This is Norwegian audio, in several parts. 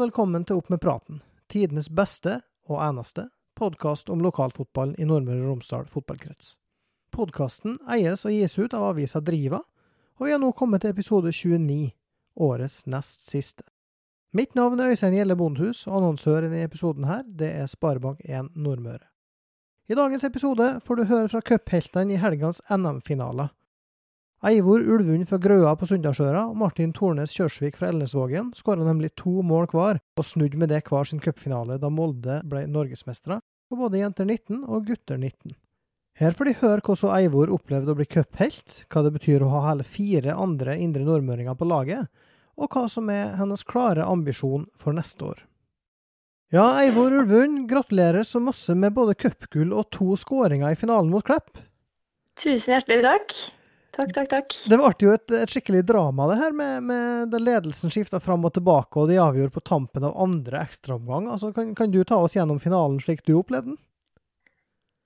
velkommen til Opp med praten, tidenes beste og eneste podkast om lokalfotballen i Nordmøre og Romsdal fotballkrets. Podkasten eies og gis ut av avisa Driva, og vi har nå kommet til episode 29, årets nest siste. Mitt navn er Øystein Gjelle Bondhus, og annonsøren i episoden her, det er Sparebank1 Nordmøre. I dagens episode får du høre fra cupheltene i helgens NM-finaler. Eivor Ulvund fra Grøa på Sunndalsøra og Martin Tornes Kjørsvik fra Elnesvågen skåra nemlig to mål hver, og snudde med det hver sin cupfinale da Molde ble norgesmestere på både jenter 19 og gutter 19. Her får de høre hvordan Eivor opplevde å bli cuphelt, hva det betyr å ha hele fire andre indre nordmøringer på laget, og hva som er hennes klare ambisjon for neste år. Ja, Eivor Ulvund, gratulerer så masse med både cupgull og to skåringer i finalen mot Klepp. Tusen hjertelig takk. Takk, takk, takk. Det ble jo et, et skikkelig drama, det her, med, med da ledelsen skifta fram og tilbake, og de avgjorde på tampen av andre ekstraomgang. Altså, kan, kan, du ta oss gjennom finalen slik du opplevde den?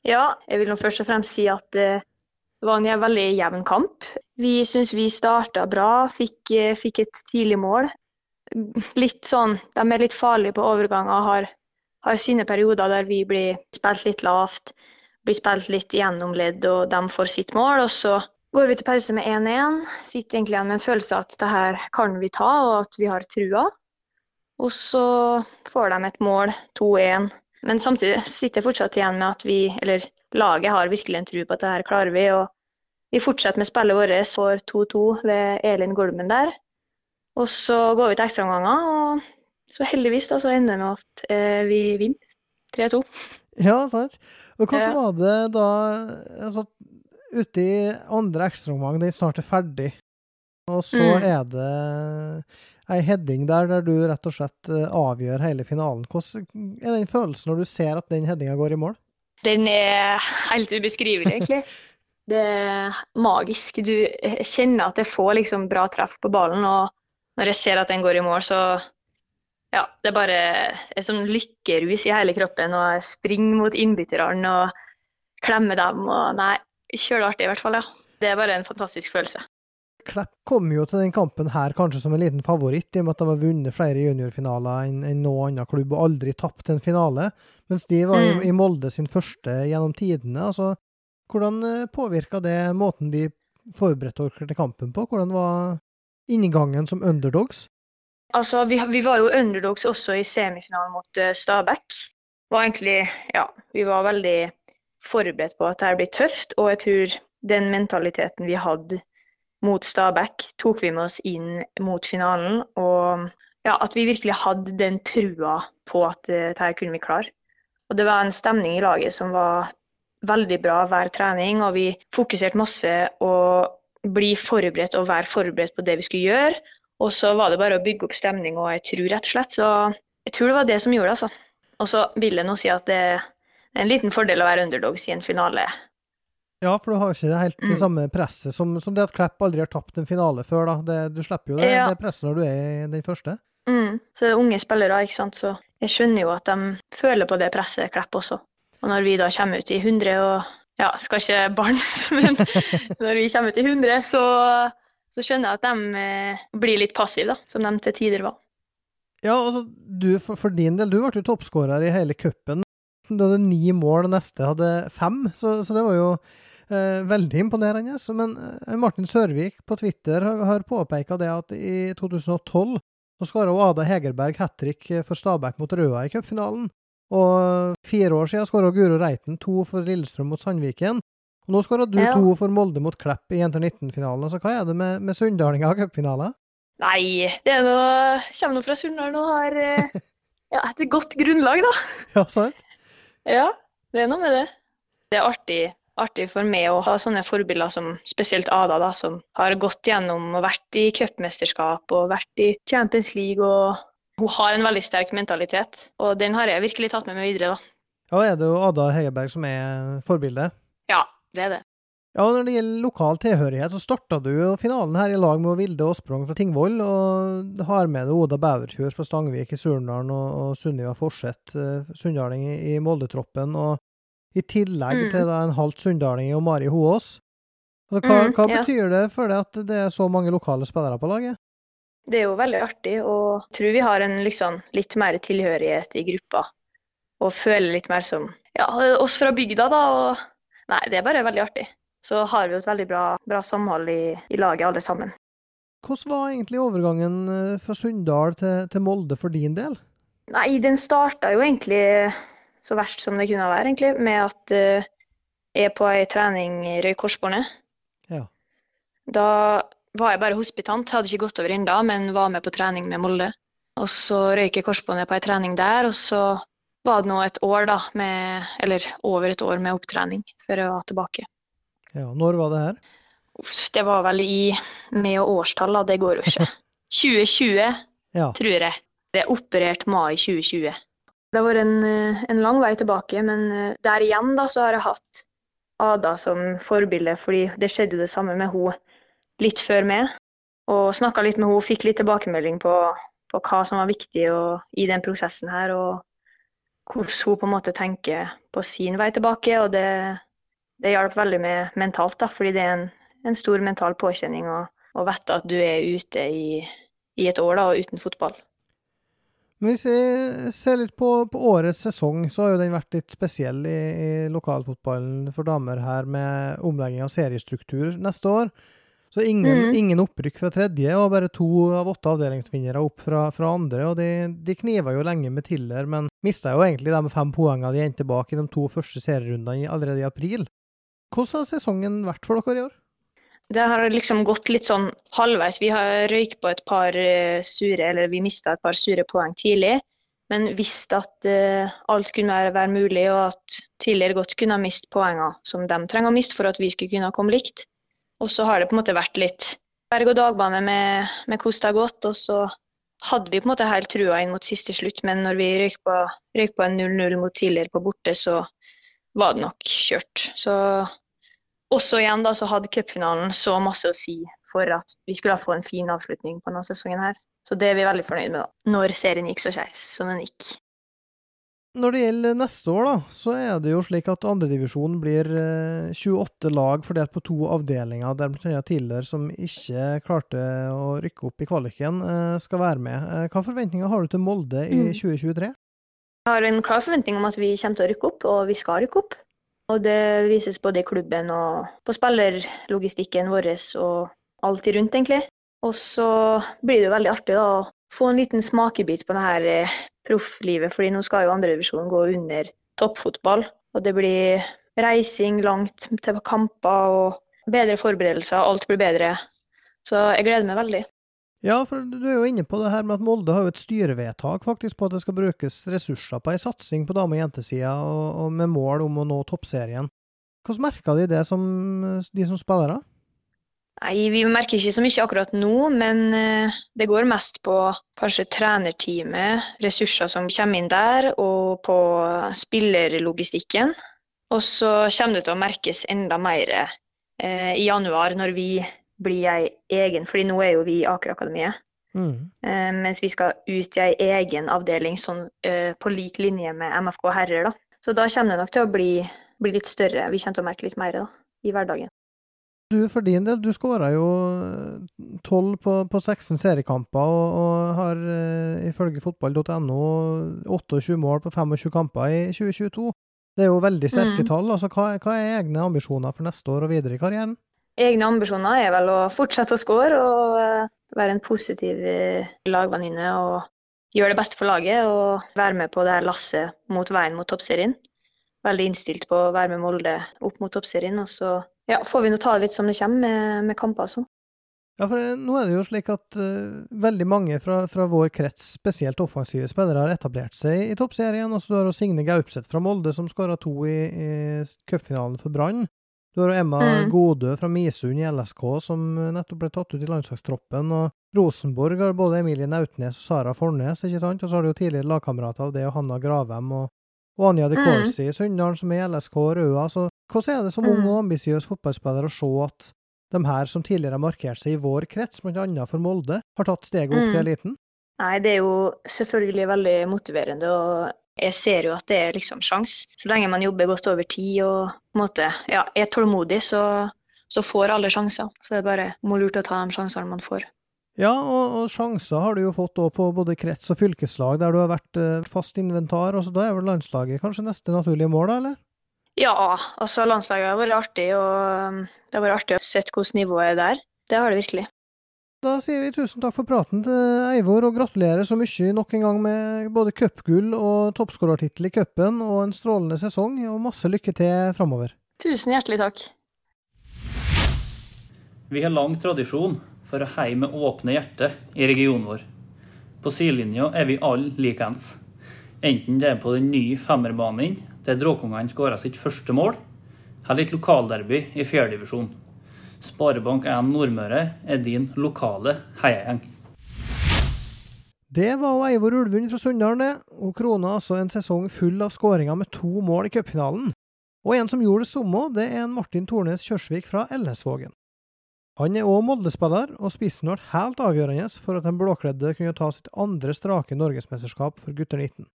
Ja, jeg vil nå først og fremst si at det var en veldig jevn kamp. Vi syns vi starta bra, fikk, fikk, et tidlig mål. Litt sånn, De er litt farlige på overganger, har, har sine perioder der vi blir spilt litt lavt, blir spilt litt gjennomledd, og de får sitt mål. og så går vi til pause med 1-1. Sitter egentlig igjen med en følelse av at det her kan vi ta, og at vi har trua. Og så får de et mål, 2-1. Men samtidig sitter jeg fortsatt igjen med at vi, eller laget har virkelig en tro på at det her klarer vi. Og vi fortsetter med spillet vårt, får 2-2 ved Elin Golmen der. Og så går vi til ekstraomganger, og så heldigvis da, så ender det med at eh, vi vinner 3-2. Ja, sant. Og hva ja. var det da altså, ute i andre ekstraomgang, den snart er ferdig. Og så mm. er det ei heading der der du rett og slett eh, avgjør hele finalen. Hvordan er den følelsen når du ser at den headinga går i mål? Den er helt ubeskrivelig, egentlig. Det er magisk. Du kjenner at jeg får liksom bra treff på ballen, og når jeg ser at den går i mål, så ja, det er bare et sånn lykkerus i hele kroppen. Og jeg springer mot innbytterne og klemmer dem. og Nei, kjøleartig i hvert fall, ja. Det er bare en fantastisk følelse. Klepp kom jo til den kampen her kanskje som en liten favoritt, i og med at de har vunnet flere juniorfinaler enn enn noen annen klubb og aldri tapt en finale, mens de var mm. i, i, Molde sin første gjennom tidene. Altså, hvordan eh, påvirka det måten de forberedte dere til kampen på? Hvordan var inngangen som underdogs? Altså, vi, vi var jo underdogs også i semifinalen mot uh, Stabæk. Var egentlig, ja, vi var veldig forberedt på at det blir tøft. Og jeg tror den mentaliteten vi hadde mot Stabæk, tok vi med oss inn mot finalen. Og ja, at vi virkelig hadde den trua på at dette kunne vi klare. Og det var en stemning i laget som var veldig bra hver trening, og vi fokuserte masse å bli forberedt og være forberedt på det vi skulle gjøre. Og så var det bare å bygge opp stemning og jeg tror rett og slett. Så jeg tror det var det som gjorde det, altså. Og så vil jeg nå si at det en liten fordel å være underdogs i en finale. Ja, for du har ikke helt det mm. samme presset som, som, det at Klepp aldri har tapt en finale før. da. Det, du slipper jo det, ja. det, presset når du er den første. Mm. Så det er unge spillere, ikke sant. Så jeg skjønner jo at de føler på det presset, Klepp også. Og når vi da kommer ut i 100 og ja, skal ikke barn, men når vi kommer ut i 100, så, så skjønner jeg at de eh, blir litt passive, da, som de til tider var. Ja, altså, du, for, for din del, du ble jo toppskårer i hele cupen. Du hadde ni mål, og neste hadde fem, så, så det var jo eh, veldig imponerende. Men eh, Martin Sørvik på Twitter har, har påpeka det at i 2012 så skåra Ada Hegerberg hat trick for Stabæk mot Røa i cupfinalen. Og fire år siden skåra Guro Reiten to for Lillestrøm mot Sandviken. Og nå skåra du ja. to for Molde mot Klepp i Jenter 19-finalen. Så hva er det med, med sunndalinga og cupfinaler? Nei, det er noe, kommer nå fra Sunndalen og har eh, ja, et godt grunnlag, da. Ja, sant? Ja, det er noe med det. Det er artig, artig for meg å ha sånne forbilder som spesielt Ada, da, som har gått gjennom og vært i cupmesterskap og vært i Champions League. og Hun har en veldig sterk mentalitet, og den har jeg virkelig tatt med meg videre. da. Ja, Er det jo Ada Hegerberg som er forbildet? Ja, det er det. Ja, og Når det gjelder lokal tilhørighet, så starta du jo finalen her i lag med Vilde Åsprong fra Tingvoll, og har med deg Oda Bæverkjør fra Stangvik i Surnadal og, og Sunniva Forseth, eh, sunndaling i, i Molde-troppen, og i tillegg mm. til da en halvt sunndaling og Mari Hoås. Altså, hva, mm, hva ja. betyr det for deg at det er så mange lokale spillere på laget? Det er jo veldig artig, og jeg tror vi har en liksom, litt mer tilhørighet i gruppa. Og føler litt mer som ja, oss fra bygda, da. Og nei, det er bare veldig artig. Så har vi et veldig bra, bra samhold i, i, laget, alle sammen. Hvordan var egentlig overgangen eh, fra Sunndal til, til Molde for din del? Nei, den starta jo egentlig så verst som det kunne være, egentlig, med at uh, jeg på ei trening i korsbåndet. Ja. Da var jeg bare hospitant, hadde ikke gått over ennå, men var med på trening med Molde. Og så røyk jeg korsbåndet på ei trening der, og så var det nå et år, da, med, eller over et år med opptrening før jeg var tilbake. Ja, Når var det her? Uff, det var vel i med og årstall, da. Det går jo ikke. 2020, ja. tror jeg. Det er operert mai 2020. Det har vært en, en, lang vei tilbake, men eh, der igjen da, så har jeg hatt Ada som forbilde, fordi det skjedde det samme med henne litt før meg. Og snakka litt med henne, fikk litt tilbakemelding på, på hva som var viktig og, i den prosessen her. Og hvordan hun på en måte tenker på sin vei tilbake. Og det, det hjalp veldig med mentalt, da, fordi det er en, en stor mental påkjenning å, å vite at du er ute i, i et år da, og uten fotball. Men hvis vi ser litt på, på, årets sesong, så har jo den vært litt spesiell i, i lokalfotballen for damer her, med omlegging av seriestruktur neste år. Så ingen, mm. ingen, opprykk fra tredje, og bare to av åtte avdelingsvinnere opp fra, fra andre. og De, de kniva jo lenge med Tiller, men mista jo egentlig de fem poengene de endte bak i de to første serierundene allerede i april. Hvordan har sesongen vært for dere i år? Det har liksom gått litt sånn halvveis. Vi har røykt på et par eh, sure, eller vi mista et par sure poeng tidlig. Men visste at uh, alt kunne være, være, mulig, og at tidligere godt kunne ha mistet poengene som de trenger å miste for at vi skulle kunne komme likt. Og så har det på en måte vært litt berg-og-dag-bane med, med hvordan det har gått. Og så hadde vi på en måte helt trua inn mot siste slutt, men når vi røyk på, røyk på en 0-0 mot tidligere på borte, så var det nok kjørt. Så også igjen da, så hadde cupfinalen så masse å si for at vi skulle få en fin avslutning på denne sesongen her. Så det er vi veldig fornøyd med, da. Når serien gikk så skeis som den gikk. Når det gjelder neste år, da, så er det jo slik at andredivisjonen blir 28 eh, lag fordelt på to avdelinger, der bl.a. tidligere som ikke klarte å rykke opp i kvaliken, eh, skal være med. Eh, hva forventninger har du til Molde i 2023? Mm. Jeg har en klar forventning om at vi kommer til å rykke opp, og vi skal rykke opp. Og det vises både i klubben og på spillerlogistikken vår og alt rundt, egentlig. Og så blir det jo veldig artig da, å få en liten smakebit på det her profflivet, fordi nå skal jo andredivisjonen gå under toppfotball. Og det blir reising langt til kamper og bedre forberedelser. Alt blir bedre. Så jeg gleder meg veldig. Ja, for du er jo inne på det her med at Molde har jo et styrevedtak faktisk på at det skal brukes ressurser på ei satsing på dame- og jentesida, og, med mål om å nå toppserien. Hvordan merker de det som de som spillere? Nei, Vi merker ikke så mye akkurat nå, men eh, det går mest på kanskje trenerteamet, ressurser som kommer inn der, og på spillerlogistikken. Og så kommer det til å merkes enda mer eh, i januar, når vi blir ei egen, fordi nå er jo vi Aker Akademiet. Mm. Uh, mens vi skal ut i ei egen avdeling sånn, uh, på lik linje med MFK herrer. da. Så da kommer det nok til å bli, bli litt større. Vi kommer til å merke litt mer da, i hverdagen. Du for din del, du skåra jo 12 eh, på, på 16 seriekamper, og, og har uh, ifølge fotball.no 28 mål på 25 kamper i 2022. Det er jo veldig sterke mm. tall. altså hva, hva, er egne ambisjoner for neste år og videre i karrieren? Egne ambisjoner er vel å fortsette å score og uh, være en positiv uh, lagvenninne og gjøre det beste for laget og være med på det her lasset mot veien mot toppserien. Veldig innstilt på å være med Molde opp mot toppserien. og så ja, får vi nå ta det litt som det kommer med, med kamper og sånn. Ja, for nå er det jo slik at uh, veldig mange fra, fra, vår krets, spesielt offensive spillere, har etablert seg i toppserien. Og så har Signe Gaupseth fra Molde, som skåra to i, i cupfinalen for Brann. Du har Emma mm. Godø fra Misund i LSK, som nettopp ble tatt ut i landslagstroppen. Og Rosenborg har både Emilie Nautnes og Sara Fornes, ikke sant? Og så har du jo tidligere lagkamerater av det, og Hanna Gravem og, og Anja de Corsi mm. Sunndalen, som er i LSK og Røa. Så hvordan er det som ung mm. og ambisiøs fotballspiller å se at de her som tidligere har markert seg i vår krets, bl.a. for Molde, har tatt steget opp til mm. eliten? Nei, det er jo selvfølgelig veldig motiverende. og jeg ser jo at det er liksom sjans. Så lenge man jobber godt over tid og på en måte, ja, er tålmodig, så, så får alle sjanser. Så det er bare må lurt å ta de sjansene man får. Ja, og, og sjanser har du jo fått på både krets og fylkeslag, der du har vært eh, fast inventar. Altså, da er vel landslaget kanskje neste naturlige mål, da, eller? Ja, altså landslaget har vært artig, og det har vært artig å se hvordan nivået er der. Det har det virkelig. Da sier vi tusen takk for praten til Eivor, og gratulerer så mye nok en gang med både cupgull og toppskårertittel i cupen, og en strålende sesong, og masse lykke til framover. Tusen hjertelig takk. Vi har lang tradisjon for å heie med åpne hjerter i regionen vår. På sidelinja er vi alle likeens. Enten det er på den nye femmerbanen der Dråkungene skåra sitt første mål, eller et lokalderby i fjerdedivisjon. Sparebank1 Nordmøre er din lokale heiagjeng. Det var Eivor Ulvund fra Sunndalen, det. Hun krona altså en sesong full av skåringer med to mål i cupfinalen. Og en som gjorde det samme, det er en Martin Tornes Kjørsvik fra Elnesvågen. Han er òg Molde-spiller, og spissen ble helt avgjørende for at den blåkledde kunne ta sitt andre strake norgesmesterskap for gutter 19.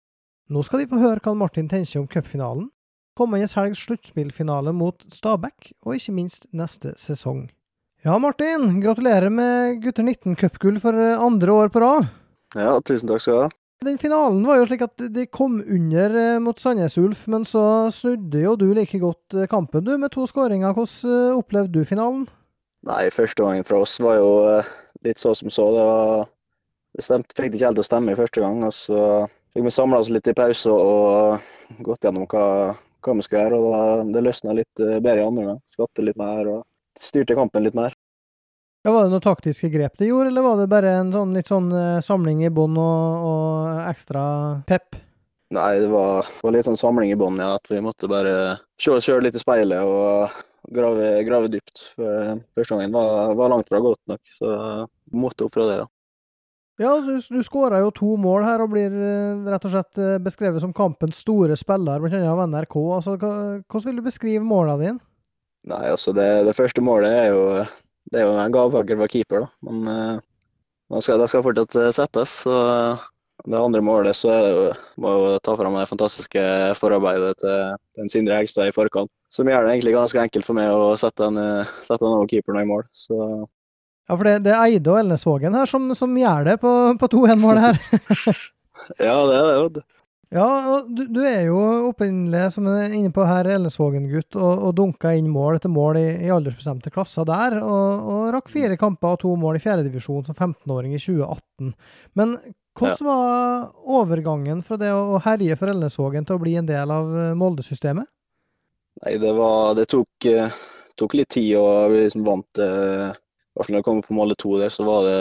Nå skal de få høre hva Martin tenker om cupfinalen, kommende helgs sluttspillfinale mot Stabæk, og ikke minst neste sesong. Ja, Martin, gratulerer med gutter 19-cupgull for andre år på rad. Ja, tusen takk skal du ha. Den finalen var jo slik at de kom under eh, mot Sandnes Ulf, men så snudde jo du like godt eh, kampen, du, med to skåringer. Hvordan eh, opplevde du finalen? Nei, første gangen fra oss var jo litt så som så. Det, var, det stemte, fikk det ikke helt til å stemme i første gang. og Så fikk vi samla oss litt i pause og gått gjennom hva, hva vi skulle gjøre. og da, Det løsna litt bedre i andre gang. Skapte litt mer og styrte kampen litt mer. Ja, Var det noen taktiske grep de gjorde, eller var det bare en sånn, litt sånn uh, samling i bånn og, og, ekstra pep? Nei, det var, var litt sånn samling i bånn, ja. At vi måtte bare se oss sjøl litt i speilet og grave, grave dypt. For første gangen var, var, langt fra godt nok, så måtte opp fra det. da. Ja, altså, Du skåra jo to mål her og blir eh, rett og slett eh, beskrevet som kampens store spiller, bl.a. av NRK. Altså, hvordan vil du beskrive målene dine? Nei, altså det, det første målet er jo det er jo en gavepakke for keeper, da. Men uh, det skal, skal, fortsatt eh, settes. Så det andre målet så er jo, må jo ta fram det fantastiske forarbeidet til den Sindre Hegstad i forkant. Som gjør det egentlig ganske enkelt for meg å sette den, eh, sette den over keeperen i mål. Så ja, for det, det er Eide og Elnesvågen her som, som gjør det på, på 2-1-målet her. ja, det er det. jo. Ja, du, du, er jo opprinnelig, som er inne på her, Elnesvågen-gutt, og, og dunka inn mål etter mål i, i aldersbestemte klasser der, og, og, rakk fire kamper og to mål i fjerdedivisjon som 15-åring i 2018. Men hvordan ja. var overgangen fra det å herje for Elnesvågen til å bli en del av eh, Molde-systemet? Nei, det, var, det tok, eh, tok, litt tid, og vi liksom vant I hvert fall når vi kom på Molde 2 der, så var det,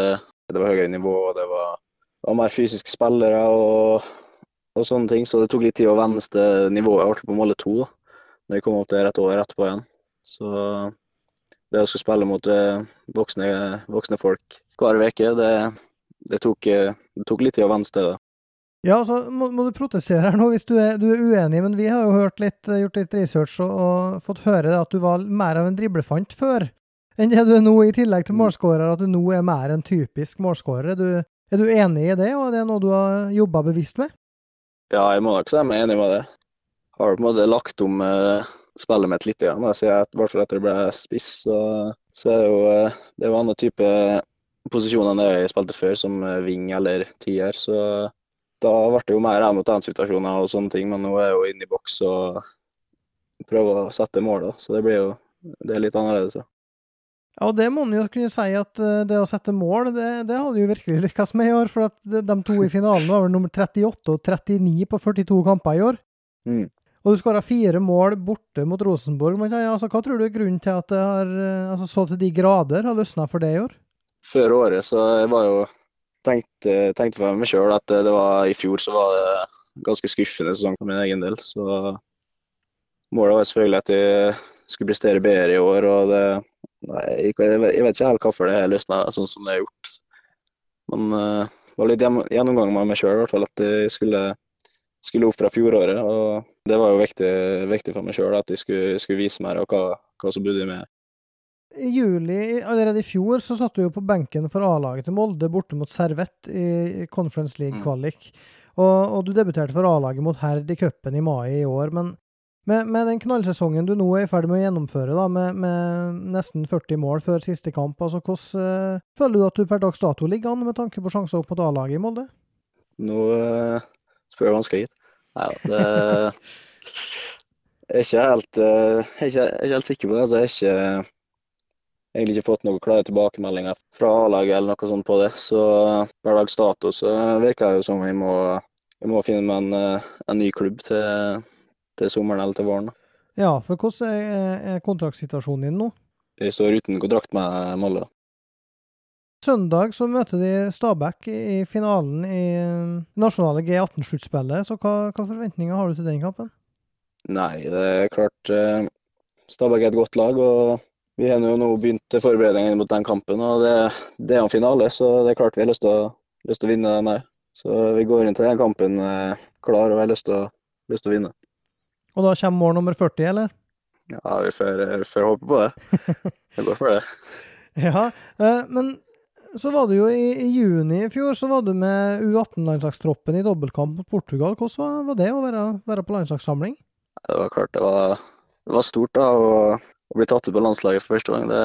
det var høyere nivå, og det var, det var mer fysiske spillere. og og sånne ting. Så det tok litt tid å vende til nivået jeg ble på målet to. Da når jeg kom opp der rett år etterpå igjen. Så det å skulle spille mot eh, voksne, voksne folk hver uke, det, det, tok, det tok litt tid å vende seg til det. Ja, altså må, må, du protestere her nå hvis du er, du er, uenig, men vi har jo litt, gjort litt research og, og, fått høre at du var mer av en driblefant før enn det du er nå, i tillegg til mm. målskårer, at du nå er mer en typisk målskårer. Er du, er du enig i det, og er det noe du har jobba bevisst med? Ja, jeg må nok si meg enig med det. Har på en måte lagt om uh, spillet mitt litt, igjen. Jeg at, I hvert fall etter det ble spiss, så, så er det jo uh, det er jo andre type posisjoner enn det jeg spilte før, som uh, wing eller tier. Så da ble det jo mer én mot én-situasjoner og sånne ting. Men nå er jeg jo inne i boks og prøver å sette mål, da. Så det blir jo det er litt annerledes. Ja. Ja, og det må man jo kunne si at eh, det å sette mål, det, det hadde jo virkelig lykkes med i år. For at de to i finalen var vel nummer 38 og 39 på 42 kamper i år. Mm. Og du skåra fire mål borte mot Rosenborg. Men ja, altså, hva tror du er grunnen til at det har eh, altså, så til de grader har løsna for det i år? Før året så jeg var jo tenkt, eh, tenkte for meg sjøl at det var i fjor så var det ganske skuffende sesong for min egen del. Så målet var selvfølgelig at jeg skulle prestere bedre i år. og det Nei, jeg, vet ikke helt hvorfor det løsna sånn som det har gjort. Men uh, det var litt gjennomgang med meg sjøl, at jeg skulle, skulle, opp fra fjoråret. og Det var jo viktig, viktig for meg sjøl at jeg skulle, skulle, vise mer og hva, hva som bodde i meg. I juli, allerede i fjor, så satt du jo på benken for A-laget til Molde borte mot Servett i Conference League-kvalik. Mm. Og, og, du debuterte for A-laget mot Herd i cupen i mai i år. Men Med, med, den knallsesongen du nå er i ferd med å gjennomføre, da, med, med nesten 40 mål før siste kamp, altså hvordan uh, føler du at du per dags dato ligger an med tanke på sjanser opp mot A-laget i Molde? Nå uh, spør du vanskelig. Nei det Jeg er ikke helt, uh, jeg ikke, jeg ikke helt sikker på det. Altså, jeg har ikke, egentlig ikke fått noen klare tilbakemeldinger fra A-laget eller noe sånt på det. Så per dags dato så virker det jo som vi må, vi må finne med en, en ny klubb til til sommeren eller til våren. Ja, for hvordan er, kontraktsituasjonen din nå? Jeg står uten kontrakt med Molde. Søndag så møter de Stabæk i finalen i eh, nasjonale G18-sluttspillet. Så hva, hva, forventninger har du til den kampen? Nei, det er klart eh, Stabæk er et godt lag. og Vi har jo nå begynt forberedelsene mot den kampen. og Det, det er en finale, så det er klart vi har lyst til å, lyst til å vinne den her. Så vi går inn til den kampen eh, klar og har lyst til, å, lyst til å vinne. Og da kommer mål nummer 40, eller? Ja, vi får, får håpe på det. Det går for det. ja, eh, men så var du jo i, i, juni i fjor så var du med U18-landslagstroppen i dobbeltkamp mot Portugal. Hvordan var, var det å være, være, på landslagssamling? Det var klart det var, det var stort da, å, å, bli tatt ut på landslaget for første gang. Det,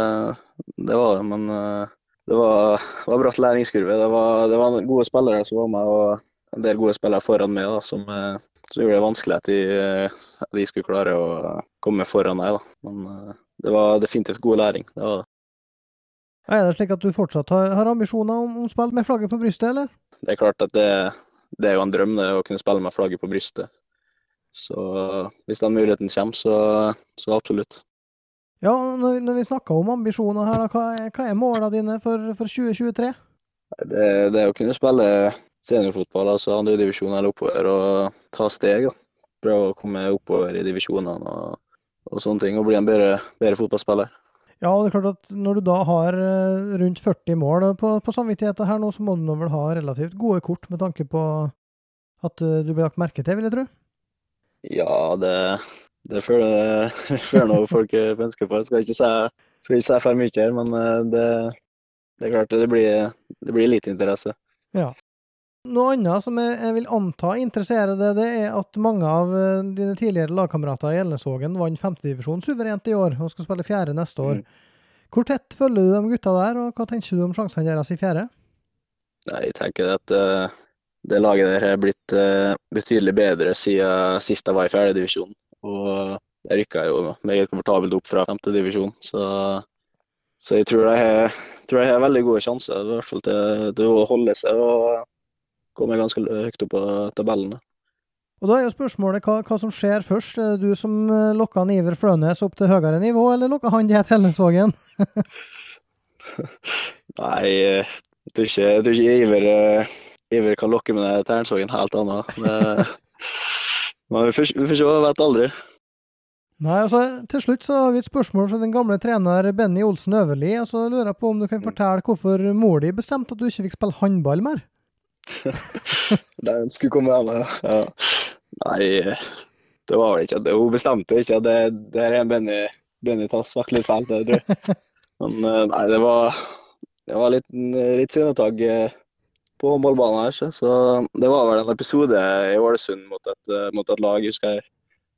det var det, men eh, det var, var bratt læringskurve. Det var, det var, gode spillere som var med, og en del gode spillere foran meg da, som, eh, så gjorde det vanskelig at de, at de, skulle klare å komme foran meg. Da. Men eh, det var definitivt god læring. Det var det. Er det slik at du fortsatt har, har ambisjoner om, å spille med flagget på brystet, eller? Det er klart at det, det er jo en drøm det å kunne spille med flagget på brystet. Så hvis den muligheten kommer, så, så absolutt. Ja, når, når vi snakker om ambisjoner her, da, hva, hva er målene dine for, for 2023? Det, det å kunne spille seniorfotball, altså andredivisjon eller oppover, og ta steg. da. Prøve å komme oppover i divisjonene og, og sånne ting, og bli en bedre, bedre, fotballspiller. Ja, det er klart at når du da har eh, rundt 40 mål på, på samvittigheten her nå, så må du nå vel ha relativt gode kort med tanke på at eh, du blir lagt merke til, vil jeg tro? Ja, det, det føler jeg noe folk ønsker på. Jeg skal ikke si, skal ikke si for mye her, men eh, det, det er klart det blir, det blir lite interesse. Ja. Noe annet som jeg, jeg vil anta interesserer deg, det er at mange av uh, dine tidligere lagkamerater i Elnesvågen vant femtedivisjon suverent i år og skal spille fjerde neste år. Mm. Hvor tett følger du de gutta der, og hva tenker du om sjansene deres i fjerde? Nei, Jeg tenker at uh, det laget der har blitt uh, betydelig bedre siden sist jeg var i fjerdedivisjon. Og jeg rykka jo meget komfortabelt opp fra femtedivisjon, så, så jeg tror de jeg har veldig gode sjanser i hvert fall til, til å holde seg. og kommer ganske høyt opp på tabellene. Og Da er jo spørsmålet hva, hva, som skjer først. Er det du som lokker han Iver Flønes opp til høyere nivå, eller lokker han det til Hellesvågen? Nei, jeg tror ikke, jeg tror ikke Iver, eh, Iver, kan lokke med Ternsvågen helt annet. Men vi får, vi får se, vet aldri. Nei, altså Til slutt så har vi et spørsmål fra den gamle trener Benny Olsen Øverli. og så lurer jeg på om du kan fortelle hvorfor mor di bestemte at du ikke fikk spille håndball mer? Den skulle komme henne. ja. Nei, det var vel ikke det. Hun bestemte ikke det, det er en Benny, Benny Tass snakket litt feil, det tror jeg. Men eh, nei, det var, det var litt, litt sinnetak eh, på håndballbanen her. Så det var vel en episode i Ålesund mot et, eh, mot et lag. Husker jeg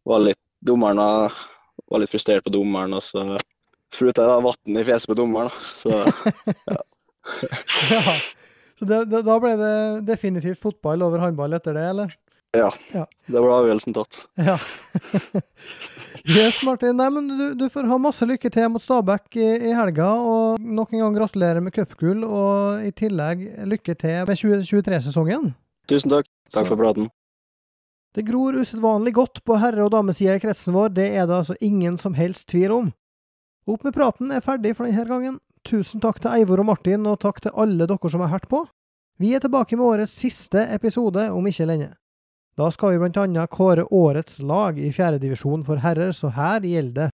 var litt dommeren var litt frustrert på dommeren, og så spruta jeg vann i fjeset på dommeren. Så ja. ja. Så det, det, da ble det definitivt fotball over håndball etter det, eller? Ja. ja. Det ble avgjørelsen tatt. Ja. yes, Martin. Nei, men du, du, får ha masse lykke til mot Stabæk i, i helga. Og nok en gang gratulerer med cupgull, og i tillegg lykke til med 2023-sesongen. Tusen takk. Takk for praten. Det gror usedvanlig godt på herre- og damesida i kretsen vår, det er det altså ingen som helst tvil om. Opp med praten er ferdig for denne gangen. Tusen takk til Eivor og Martin, og takk til alle dere som har hørt på. Vi er tilbake med årets siste episode om ikke lenge. Da skal vi blant annet kåre årets lag i fjerdedivisjon for herrer, så her gjelder det.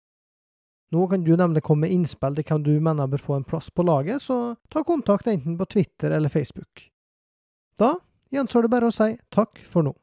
Nå kan du nemlig komme med innspill til hvem du mener bør få en plass på laget, så ta kontakt enten på Twitter eller Facebook. Da gjenstår det bare å si takk for nå.